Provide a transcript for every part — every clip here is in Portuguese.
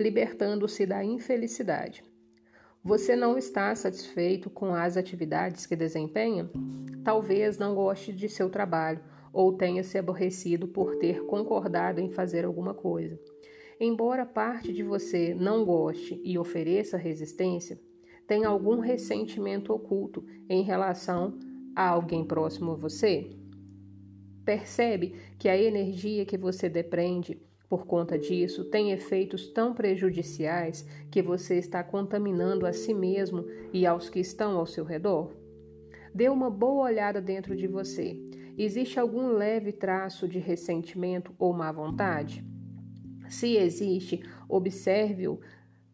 libertando-se da infelicidade. Você não está satisfeito com as atividades que desempenha? Talvez não goste de seu trabalho ou tenha se aborrecido por ter concordado em fazer alguma coisa. Embora parte de você não goste e ofereça resistência, tem algum ressentimento oculto em relação a alguém próximo a você? Percebe que a energia que você depreende por conta disso tem efeitos tão prejudiciais que você está contaminando a si mesmo e aos que estão ao seu redor? Dê uma boa olhada dentro de você. Existe algum leve traço de ressentimento ou má vontade? Se existe, observe-o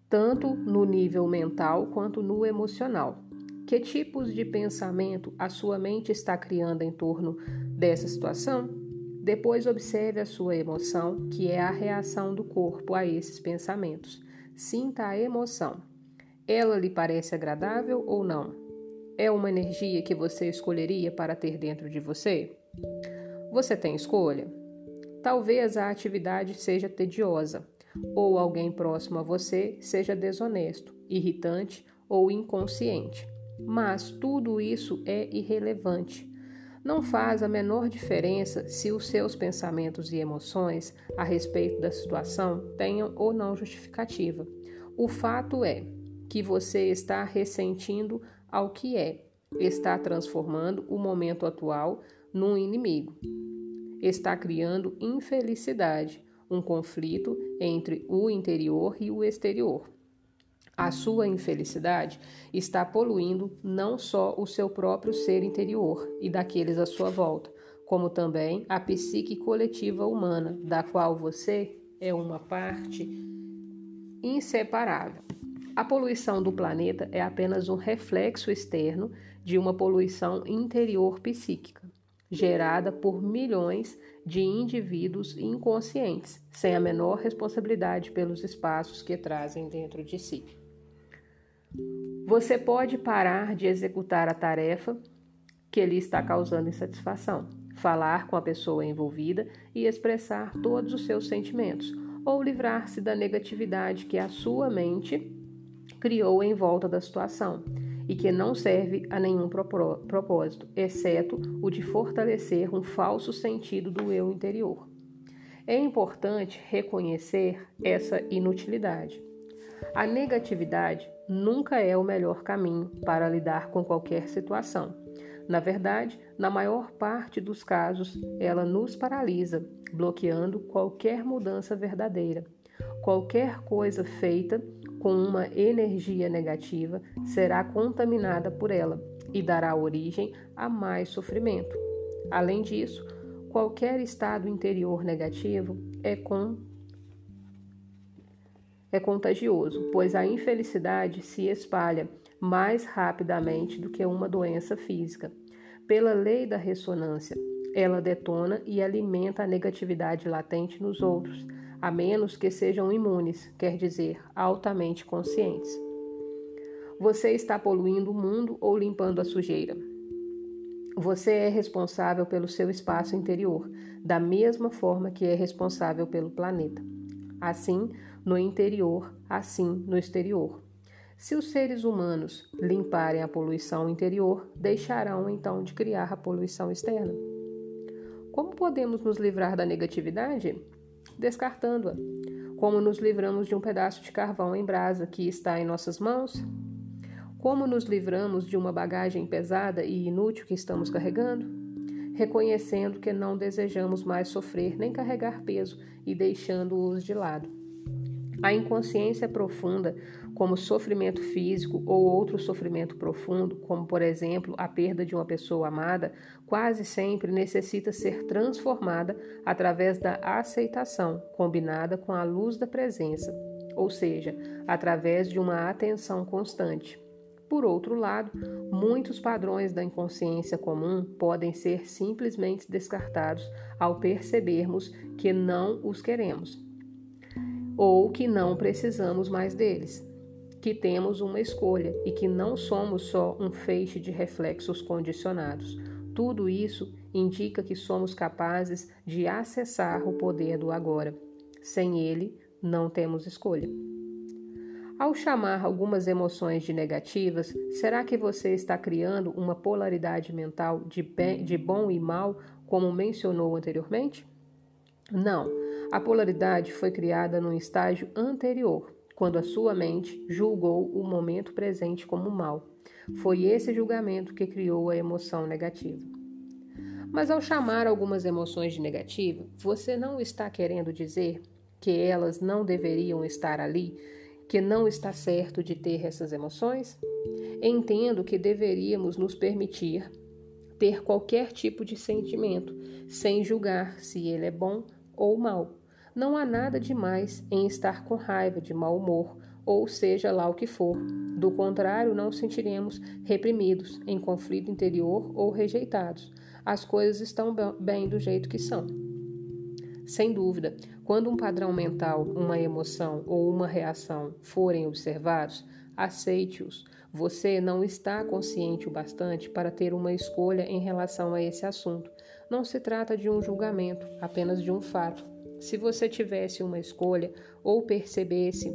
tanto no nível mental quanto no emocional. Que tipos de pensamento a sua mente está criando em torno dessa situação? Depois observe a sua emoção, que é a reação do corpo a esses pensamentos. Sinta a emoção. Ela lhe parece agradável ou não? É uma energia que você escolheria para ter dentro de você? Você tem escolha? Talvez a atividade seja tediosa, ou alguém próximo a você seja desonesto, irritante ou inconsciente. Mas tudo isso é irrelevante. Não faz a menor diferença se os seus pensamentos e emoções a respeito da situação tenham ou não justificativa. O fato é que você está ressentindo ao que é, está transformando o momento atual num inimigo, está criando infelicidade, um conflito entre o interior e o exterior. A sua infelicidade está poluindo não só o seu próprio ser interior e daqueles à sua volta, como também a psique coletiva humana, da qual você é uma parte inseparável. A poluição do planeta é apenas um reflexo externo de uma poluição interior psíquica, gerada por milhões de indivíduos inconscientes, sem a menor responsabilidade pelos espaços que trazem dentro de si. Você pode parar de executar a tarefa que lhe está causando insatisfação, falar com a pessoa envolvida e expressar todos os seus sentimentos, ou livrar-se da negatividade que a sua mente criou em volta da situação e que não serve a nenhum propósito, exceto o de fortalecer um falso sentido do eu interior. É importante reconhecer essa inutilidade. A negatividade nunca é o melhor caminho para lidar com qualquer situação. Na verdade, na maior parte dos casos, ela nos paralisa, bloqueando qualquer mudança verdadeira. Qualquer coisa feita com uma energia negativa será contaminada por ela e dará origem a mais sofrimento. Além disso, qualquer estado interior negativo é com é contagioso, pois a infelicidade se espalha mais rapidamente do que uma doença física. Pela lei da ressonância, ela detona e alimenta a negatividade latente nos outros, a menos que sejam imunes, quer dizer, altamente conscientes. Você está poluindo o mundo ou limpando a sujeira? Você é responsável pelo seu espaço interior, da mesma forma que é responsável pelo planeta. Assim, no interior, assim no exterior. Se os seres humanos limparem a poluição interior, deixarão então de criar a poluição externa. Como podemos nos livrar da negatividade? Descartando-a. Como nos livramos de um pedaço de carvão em brasa que está em nossas mãos? Como nos livramos de uma bagagem pesada e inútil que estamos carregando? Reconhecendo que não desejamos mais sofrer nem carregar peso e deixando-os de lado. A inconsciência profunda, como sofrimento físico ou outro sofrimento profundo, como por exemplo a perda de uma pessoa amada, quase sempre necessita ser transformada através da aceitação, combinada com a luz da presença, ou seja, através de uma atenção constante. Por outro lado, muitos padrões da inconsciência comum podem ser simplesmente descartados ao percebermos que não os queremos ou que não precisamos mais deles, que temos uma escolha e que não somos só um feixe de reflexos condicionados. Tudo isso indica que somos capazes de acessar o poder do agora. Sem ele, não temos escolha. Ao chamar algumas emoções de negativas, será que você está criando uma polaridade mental de, bem, de bom e mal, como mencionou anteriormente? Não, a polaridade foi criada num estágio anterior, quando a sua mente julgou o momento presente como mal. Foi esse julgamento que criou a emoção negativa. Mas ao chamar algumas emoções de negativa, você não está querendo dizer que elas não deveriam estar ali que não está certo de ter essas emoções? Entendo que deveríamos nos permitir ter qualquer tipo de sentimento, sem julgar se ele é bom ou mal. Não há nada demais em estar com raiva, de mau humor, ou seja lá o que for. Do contrário, não sentiremos reprimidos, em conflito interior ou rejeitados. As coisas estão bem do jeito que são. Sem dúvida, quando um padrão mental, uma emoção ou uma reação forem observados, aceite-os. Você não está consciente o bastante para ter uma escolha em relação a esse assunto. Não se trata de um julgamento, apenas de um fato. Se você tivesse uma escolha ou percebesse,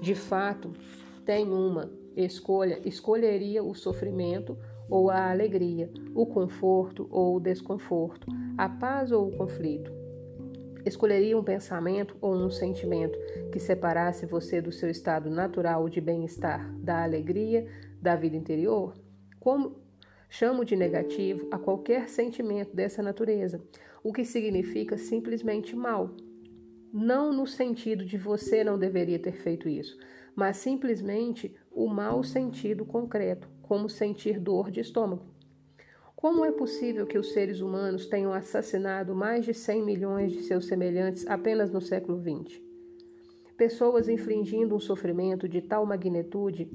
de fato, tem uma escolha, escolheria o sofrimento ou a alegria, o conforto ou o desconforto, a paz ou o conflito. Escolheria um pensamento ou um sentimento que separasse você do seu estado natural de bem-estar, da alegria, da vida interior? Como chamo de negativo a qualquer sentimento dessa natureza, o que significa simplesmente mal. Não no sentido de você não deveria ter feito isso, mas simplesmente o mau sentido concreto, como sentir dor de estômago. Como é possível que os seres humanos tenham assassinado mais de 100 milhões de seus semelhantes apenas no século XX? Pessoas infligindo um sofrimento de tal magnitude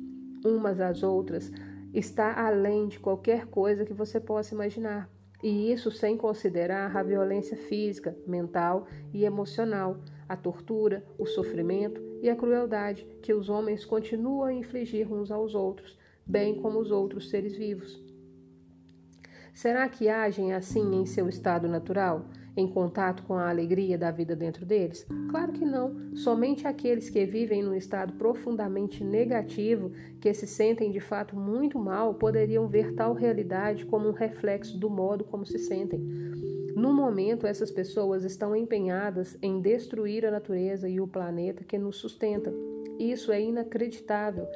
umas às outras está além de qualquer coisa que você possa imaginar. E isso sem considerar a violência física, mental e emocional, a tortura, o sofrimento e a crueldade que os homens continuam a infligir uns aos outros, bem como os outros seres vivos. Será que agem assim em seu estado natural, em contato com a alegria da vida dentro deles? Claro que não. Somente aqueles que vivem num estado profundamente negativo, que se sentem de fato muito mal, poderiam ver tal realidade como um reflexo do modo como se sentem. No momento, essas pessoas estão empenhadas em destruir a natureza e o planeta que nos sustenta. Isso é inacreditável,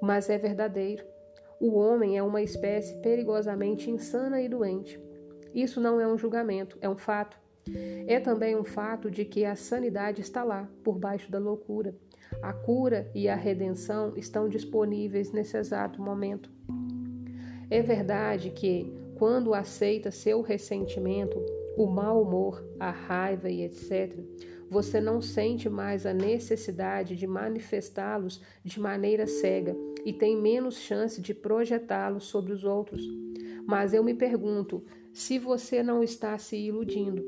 mas é verdadeiro. O homem é uma espécie perigosamente insana e doente. Isso não é um julgamento, é um fato. É também um fato de que a sanidade está lá, por baixo da loucura. A cura e a redenção estão disponíveis nesse exato momento. É verdade que, quando aceita seu ressentimento, o mau humor, a raiva e etc., você não sente mais a necessidade de manifestá-los de maneira cega e tem menos chance de projetá-los sobre os outros. Mas eu me pergunto se você não está se iludindo.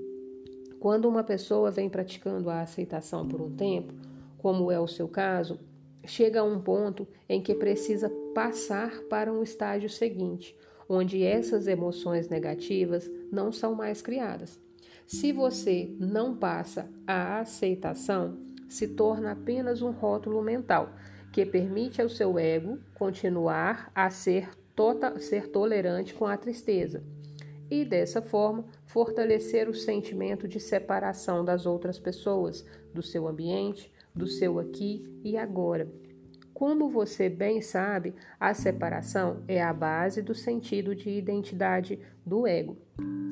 Quando uma pessoa vem praticando a aceitação por um tempo, como é o seu caso, chega a um ponto em que precisa passar para um estágio seguinte, onde essas emoções negativas não são mais criadas. Se você não passa a aceitação, se torna apenas um rótulo mental que permite ao seu ego continuar a ser, tota, ser tolerante com a tristeza e, dessa forma, fortalecer o sentimento de separação das outras pessoas, do seu ambiente, do seu aqui e agora. Como você bem sabe, a separação é a base do sentido de identidade do ego.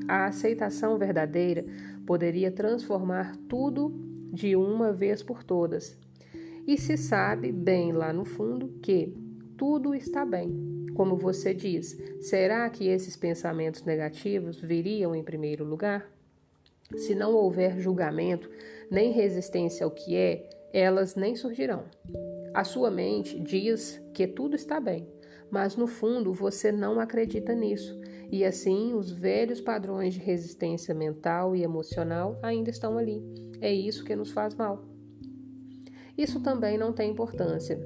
A aceitação verdadeira poderia transformar tudo de uma vez por todas. E se sabe bem lá no fundo que tudo está bem. Como você diz, será que esses pensamentos negativos viriam em primeiro lugar? Se não houver julgamento nem resistência ao que é, elas nem surgirão. A sua mente diz que tudo está bem, mas no fundo você não acredita nisso, e assim os velhos padrões de resistência mental e emocional ainda estão ali. É isso que nos faz mal. Isso também não tem importância.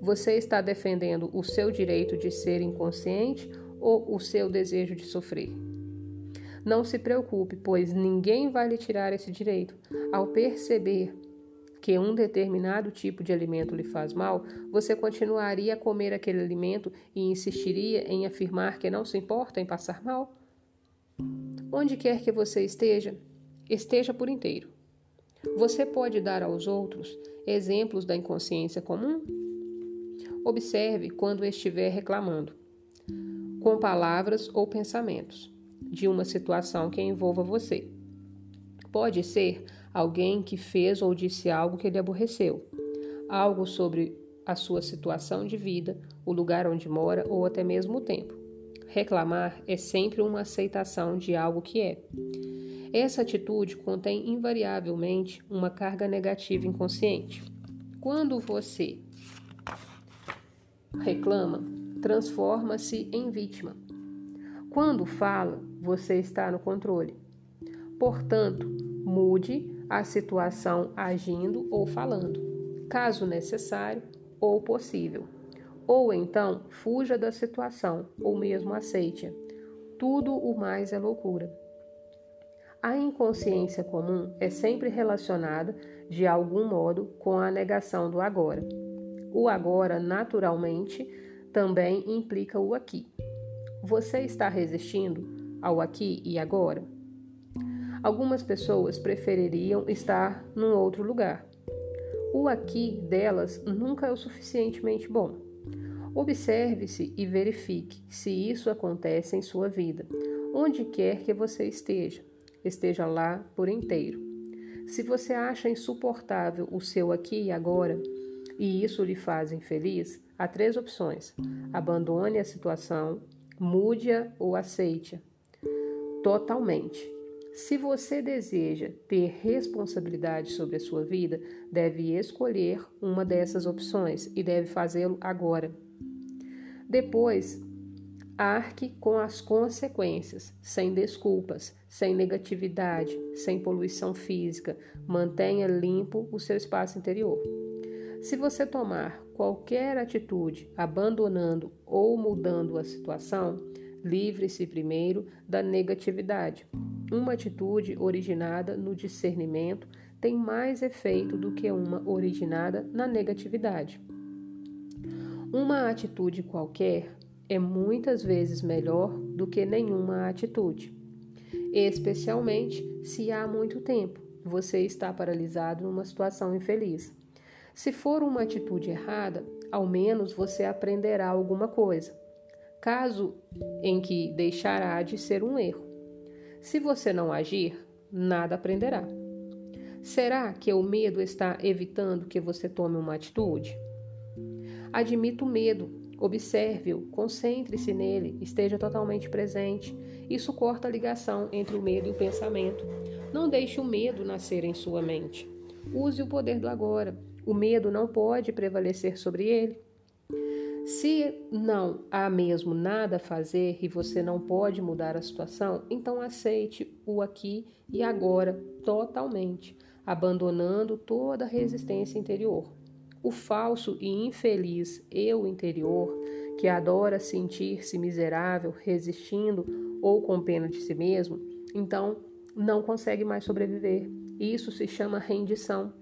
Você está defendendo o seu direito de ser inconsciente ou o seu desejo de sofrer? Não se preocupe, pois ninguém vai lhe tirar esse direito. Ao perceber que um determinado tipo de alimento lhe faz mal, você continuaria a comer aquele alimento e insistiria em afirmar que não se importa em passar mal? Onde quer que você esteja, esteja por inteiro. Você pode dar aos outros exemplos da inconsciência comum? Observe quando estiver reclamando, com palavras ou pensamentos, de uma situação que envolva você. Pode ser alguém que fez ou disse algo que lhe aborreceu, algo sobre a sua situação de vida, o lugar onde mora ou até mesmo o tempo. Reclamar é sempre uma aceitação de algo que é. Essa atitude contém invariavelmente uma carga negativa inconsciente. Quando você reclama, transforma-se em vítima. Quando fala, você está no controle. Portanto, mude a situação agindo ou falando, caso necessário ou possível. Ou então, fuja da situação ou mesmo aceite-a. Tudo o mais é loucura. A inconsciência comum é sempre relacionada, de algum modo, com a negação do agora. O agora, naturalmente, também implica o aqui. Você está resistindo ao aqui e agora? Algumas pessoas prefeririam estar num outro lugar. O aqui delas nunca é o suficientemente bom. Observe-se e verifique se isso acontece em sua vida, onde quer que você esteja esteja lá por inteiro. Se você acha insuportável o seu aqui e agora, e isso lhe faz infeliz, há três opções: abandone a situação, mude-a ou aceite-a totalmente. Se você deseja ter responsabilidade sobre a sua vida, deve escolher uma dessas opções e deve fazê-lo agora. Depois, Arque com as consequências, sem desculpas, sem negatividade, sem poluição física. Mantenha limpo o seu espaço interior. Se você tomar qualquer atitude abandonando ou mudando a situação, livre-se primeiro da negatividade. Uma atitude originada no discernimento tem mais efeito do que uma originada na negatividade. Uma atitude qualquer é muitas vezes melhor do que nenhuma atitude, especialmente se há muito tempo você está paralisado numa situação infeliz. Se for uma atitude errada, ao menos você aprenderá alguma coisa, caso em que deixará de ser um erro. Se você não agir, nada aprenderá. Será que o medo está evitando que você tome uma atitude? Admito o medo, Observe-o, concentre-se nele, esteja totalmente presente. Isso corta a ligação entre o medo e o pensamento. Não deixe o medo nascer em sua mente. Use o poder do agora. O medo não pode prevalecer sobre ele. Se não há mesmo nada a fazer e você não pode mudar a situação, então aceite o aqui e agora totalmente, abandonando toda resistência interior. O falso e infeliz eu interior, que adora sentir-se miserável, resistindo ou com pena de si mesmo, então não consegue mais sobreviver. Isso se chama rendição.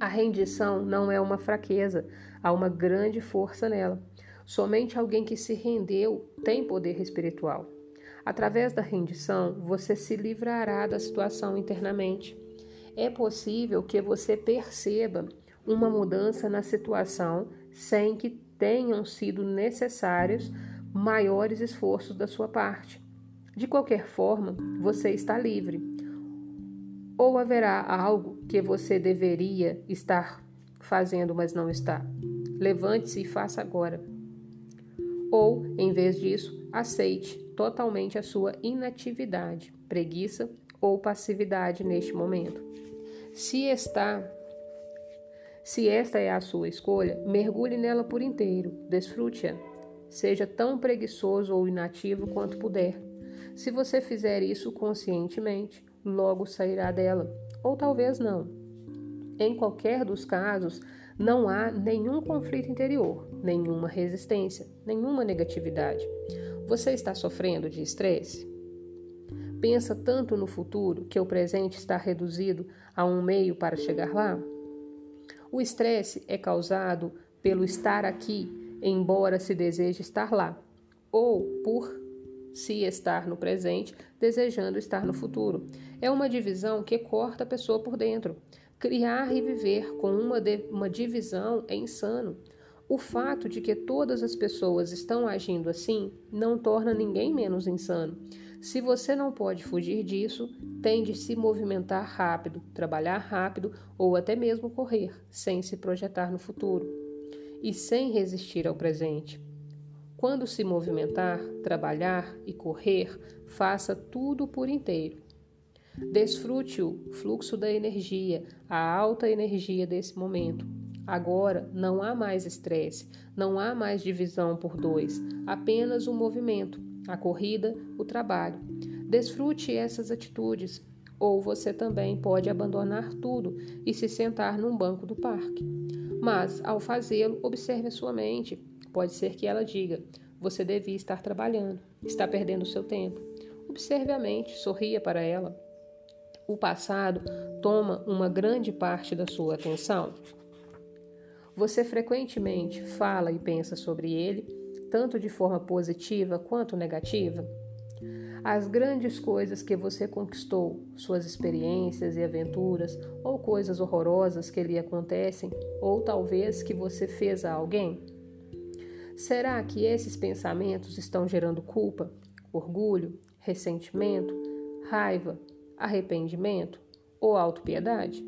A rendição não é uma fraqueza, há uma grande força nela. Somente alguém que se rendeu tem poder espiritual. Através da rendição, você se livrará da situação internamente. É possível que você perceba uma mudança na situação sem que tenham sido necessários maiores esforços da sua parte. De qualquer forma, você está livre. Ou haverá algo que você deveria estar fazendo, mas não está. Levante-se e faça agora. Ou, em vez disso, aceite totalmente a sua inatividade, preguiça ou passividade neste momento. Se está se esta é a sua escolha, mergulhe nela por inteiro, desfrute-a. Seja tão preguiçoso ou inativo quanto puder. Se você fizer isso conscientemente, logo sairá dela, ou talvez não. Em qualquer dos casos, não há nenhum conflito interior, nenhuma resistência, nenhuma negatividade. Você está sofrendo de estresse? Pensa tanto no futuro que o presente está reduzido a um meio para chegar lá? O estresse é causado pelo estar aqui, embora se deseje estar lá, ou por se estar no presente, desejando estar no futuro. É uma divisão que corta a pessoa por dentro. Criar e viver com uma, de, uma divisão é insano. O fato de que todas as pessoas estão agindo assim não torna ninguém menos insano. Se você não pode fugir disso, tem de se movimentar rápido, trabalhar rápido ou até mesmo correr, sem se projetar no futuro e sem resistir ao presente. Quando se movimentar, trabalhar e correr, faça tudo por inteiro. Desfrute o fluxo da energia, a alta energia desse momento. Agora não há mais estresse, não há mais divisão por dois, apenas o movimento, a corrida, o trabalho. Desfrute essas atitudes, ou você também pode abandonar tudo e se sentar num banco do parque. Mas, ao fazê-lo, observe a sua mente Pode ser que ela diga: você devia estar trabalhando, está perdendo seu tempo. Observe a mente, sorria para ela. O passado toma uma grande parte da sua atenção. Você frequentemente fala e pensa sobre ele, tanto de forma positiva quanto negativa? As grandes coisas que você conquistou, suas experiências e aventuras, ou coisas horrorosas que lhe acontecem, ou talvez que você fez a alguém? Será que esses pensamentos estão gerando culpa, orgulho, ressentimento, raiva, arrependimento ou autopiedade?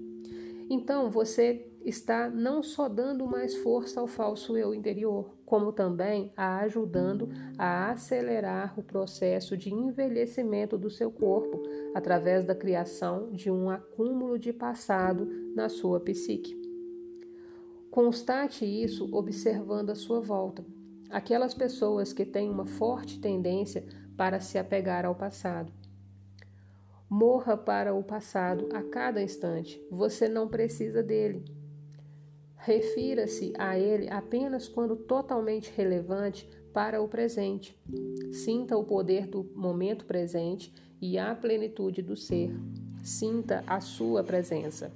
Então você está não só dando mais força ao falso eu interior, como também a ajudando a acelerar o processo de envelhecimento do seu corpo através da criação de um acúmulo de passado na sua psique. Constate isso observando a sua volta. Aquelas pessoas que têm uma forte tendência para se apegar ao passado. Morra para o passado a cada instante. Você não precisa dele. Refira-se a ele apenas quando totalmente relevante para o presente. Sinta o poder do momento presente e a plenitude do ser. Sinta a sua presença.